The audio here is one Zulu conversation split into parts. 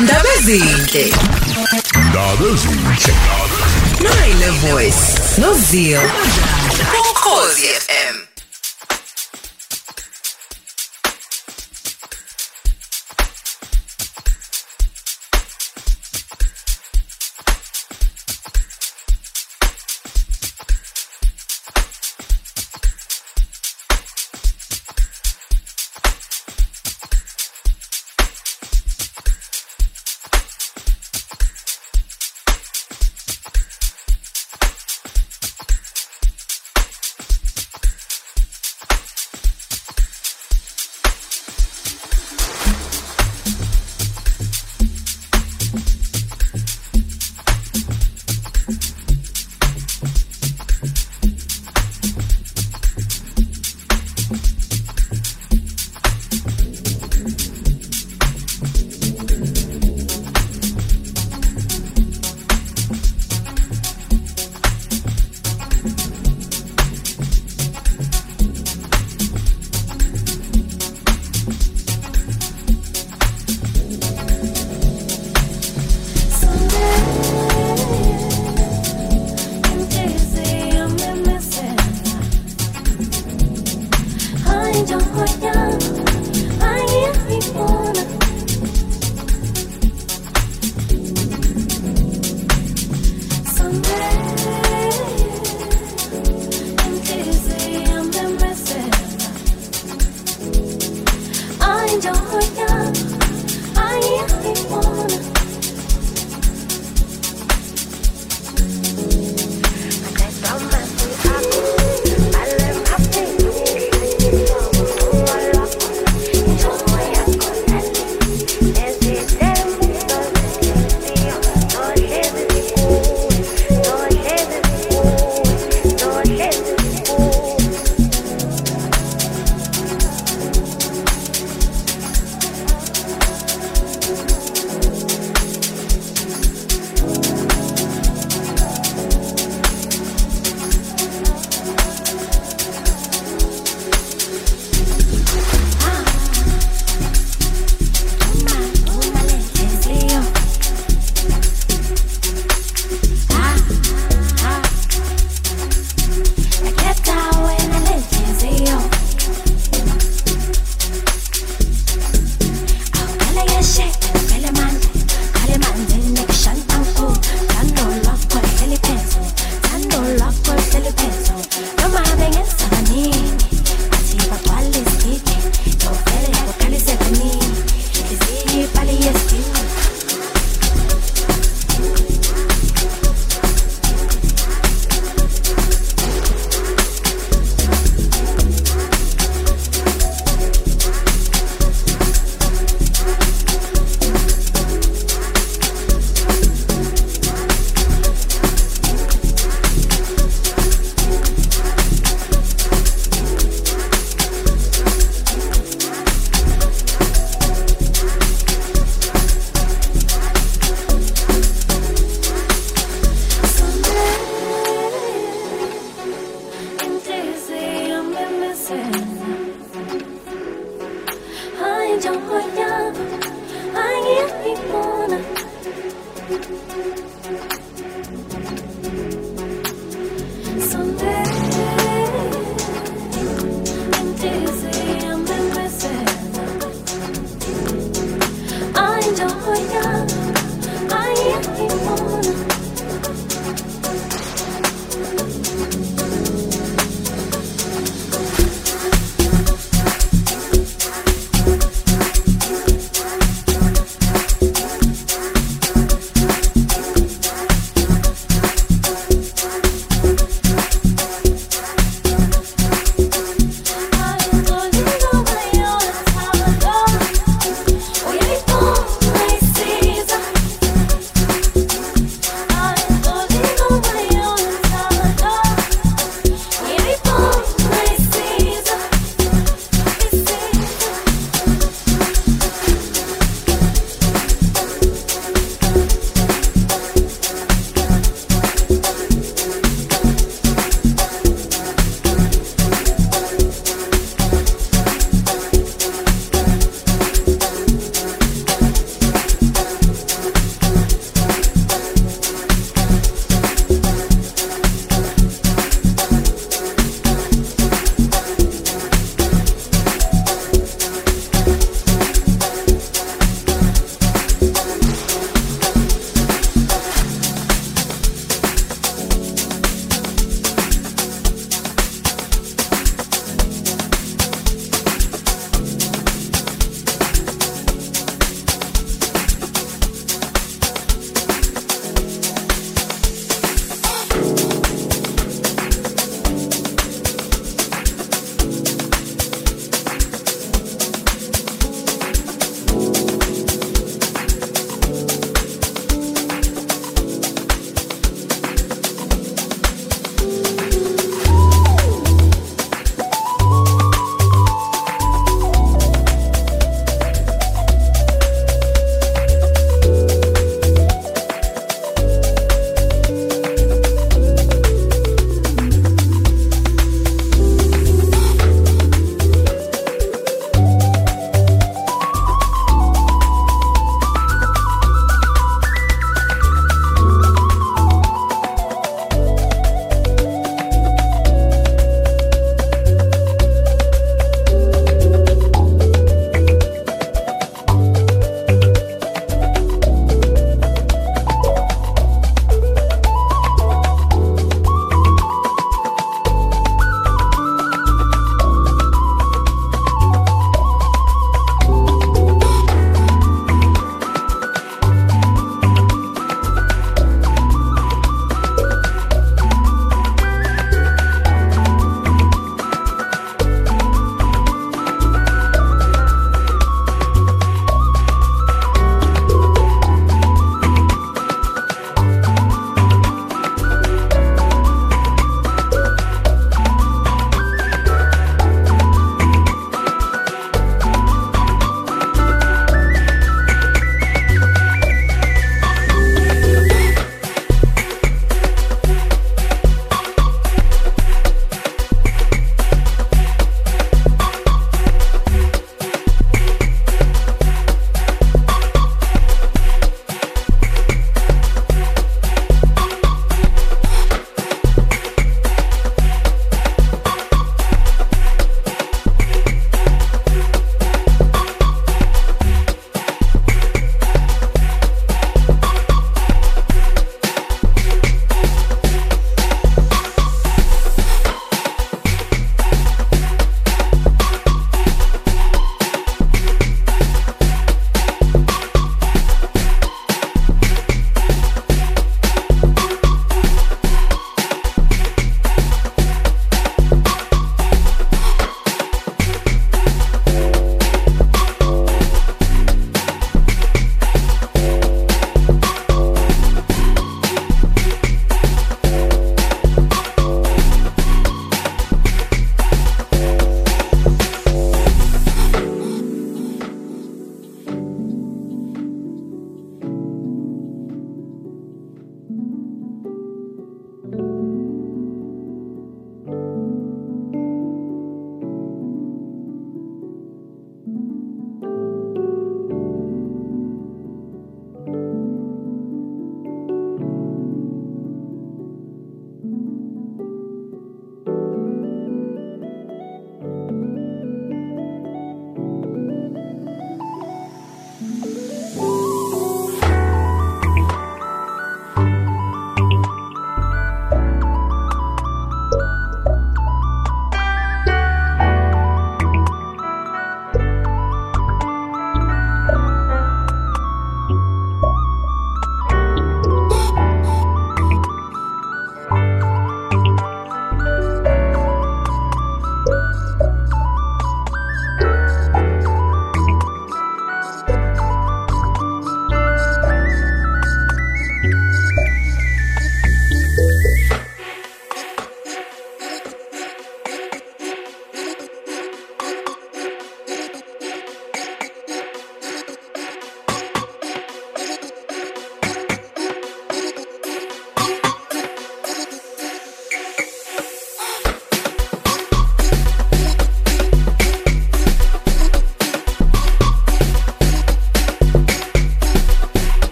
Ndaba ezinhle. Ndaba ezinhle. Nile voice. Nozio. Ukhozi FM.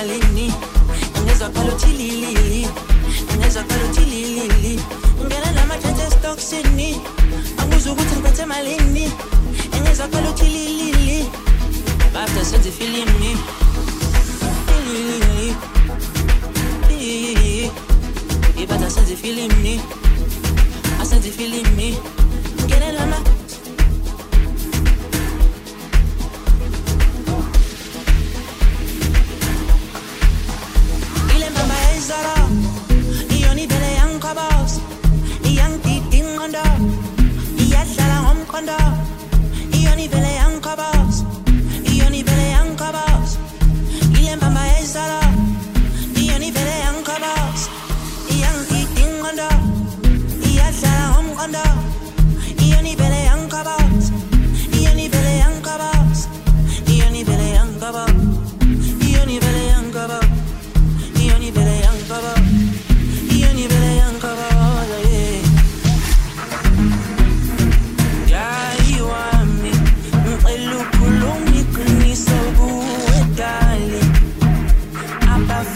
Malini. Ngizakhala uthi lilili ngizakhala uthi lilili ngena namatshethe esitoksini angibuza ukuthi ngiphethe malini. Ngizakhala uthi lilili bafter senze ifilimi ibada senze ifilimi asenze ifilimi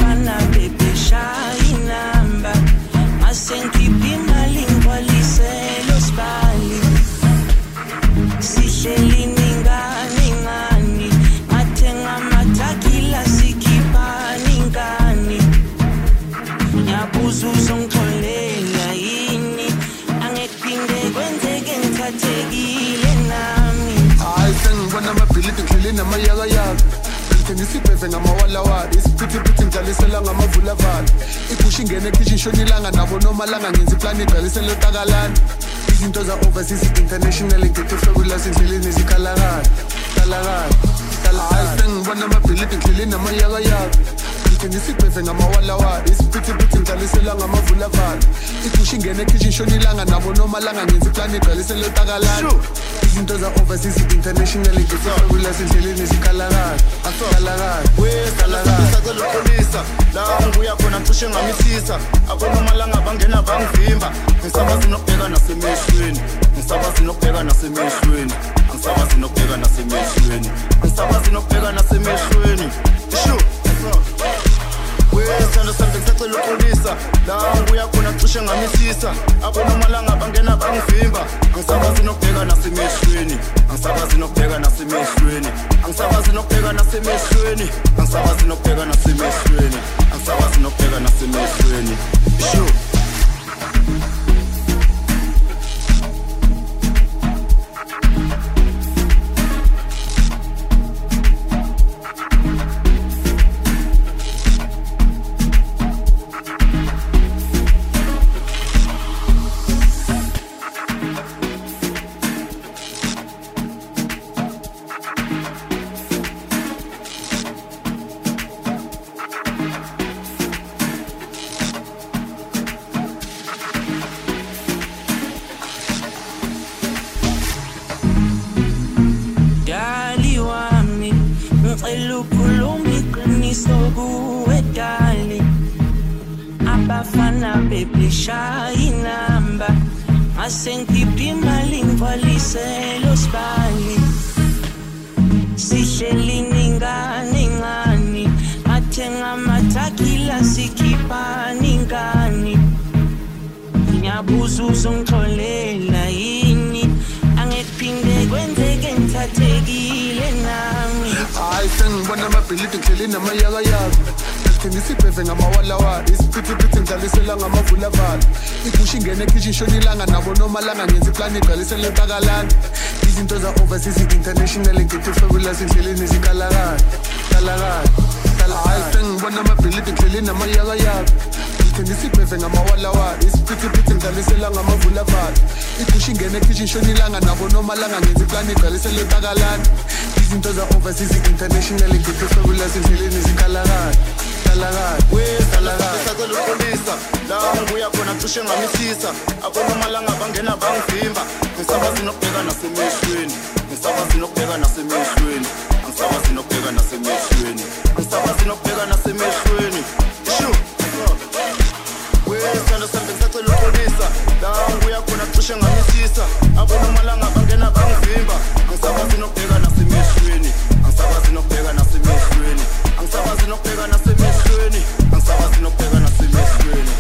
Abafana bebeshaya inamba Mase ngikhipha imali ngithengisa ibheve ngamawalawala isiphithiphithi ngidlalisela ngamavulavala igusha ingene ekhishi ishonilanga nabo nomalanga ngenza iplani igcwalisele utakalana izinto za-overseas international ngithe fabulous endleleni zikhalakala kalakala hayi sengibona amabhilidi ngihleli namayakayaka ngithengisa ibheve ngamawalawala. Isiphithiphithi ngidlalisela ngamavulavala igusha ingene ekhishi ishonilanga nabo nomalanga ngenza iplani igcwalisele utakalana izinto za-overseas international ngithe fabulous endleleni zikhalakala kalakala sacela uxolisa la ngibuya khona cishe ngamisisa abonomalanga bangena bangivimba. Ngisabazi nokubheka nasemehlweni ngisabazi nokubheka nasemehlweni angisabazi nokubheka nasemehlweni angisabazi nokubheka nasemehlweni. Ishu wesithando sami ngisacela uxolisa la ngibuya khona cishe ngamisisa abonomalanga bangena bangivimba. Angisabazi nokubheka nasemehlweni angisabazi nokubheka nasemehlweni angisabazi nokubheka nasemehlweni angisabazi nokubheka nasemehlweni angisabazi nokubheka nasemehlweni ishu amabhilidi ngihleli namayakayaka ngithengisa ibheve ngamawalawala. Isiphithiphithi ngidlalisela ngamavulavala igusha ingene ekhishi ishonilanga nabo nomalanga ngenza iplani igcwalisele utakalana izinto za-overseas international ngithe fabulous endleleni zikhalakala kalakala hayi sengibona amabhilidi ngihleli namayakayaka ngithengisa ibheve ngamawalawala. Isiphithiphithi ngidlalisela ngamavulavala igusha ingene ekhishi ishonilanga nabo nomalanga ngenza iplani igcwalisele utakalana izinto za-overseas international ngithe fabulous endleleni kalakala sacela uxolisa la ngibuya khona cishe ngamisisa abonomalanga bangena bangivimba ngisabazi nokubheka nasemehlweni ngisabazi nokubheka nasemehlweni angisabazi nokubheka nasemehlweni angisabazi nokubheka nasemehlweni ishu wesithando sami ngisacela la ngibuya khona cishe ngamisisa abona umalanga bangena bangivimba angisakwazi nokubheka nasemehlweni angisakwazi nokubheka nasemehlweni angisakwazi nokubheka nasemehlweni angisakwazi nokubheka nasemehlweni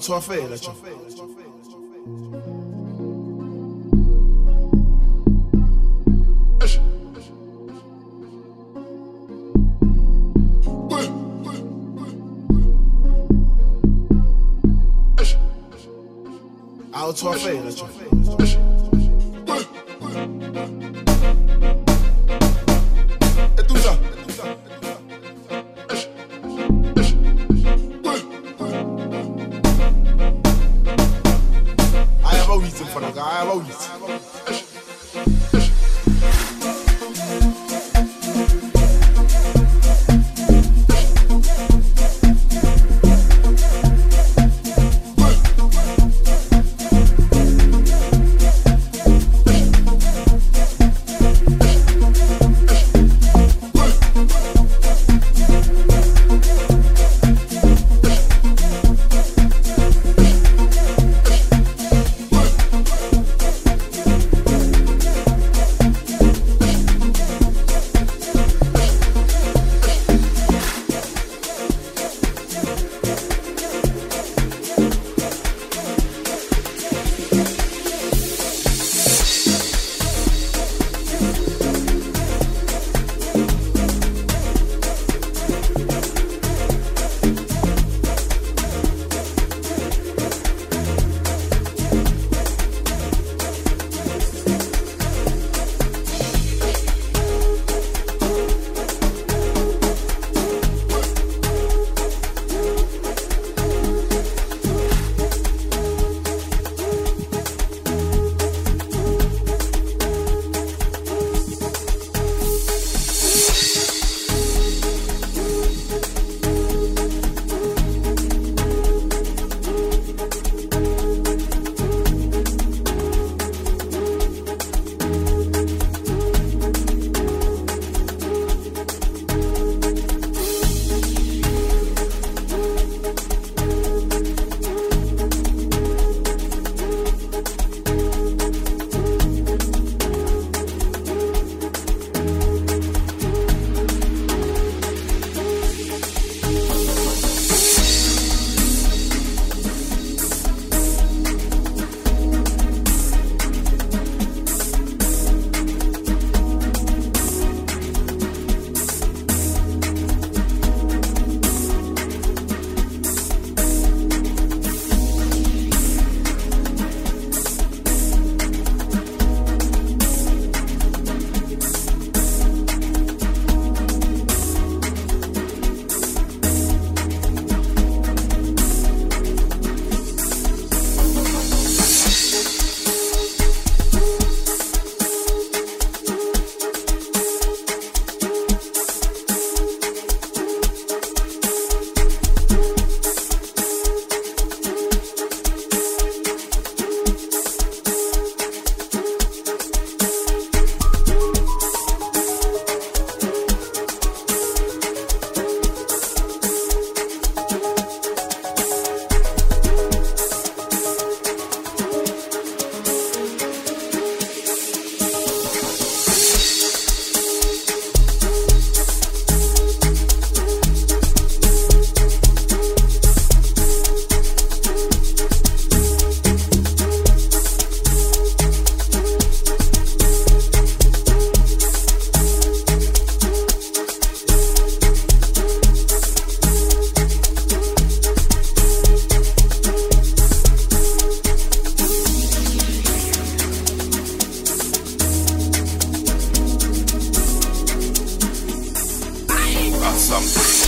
awuthwafela jo awuthwafela jo Eduza. something.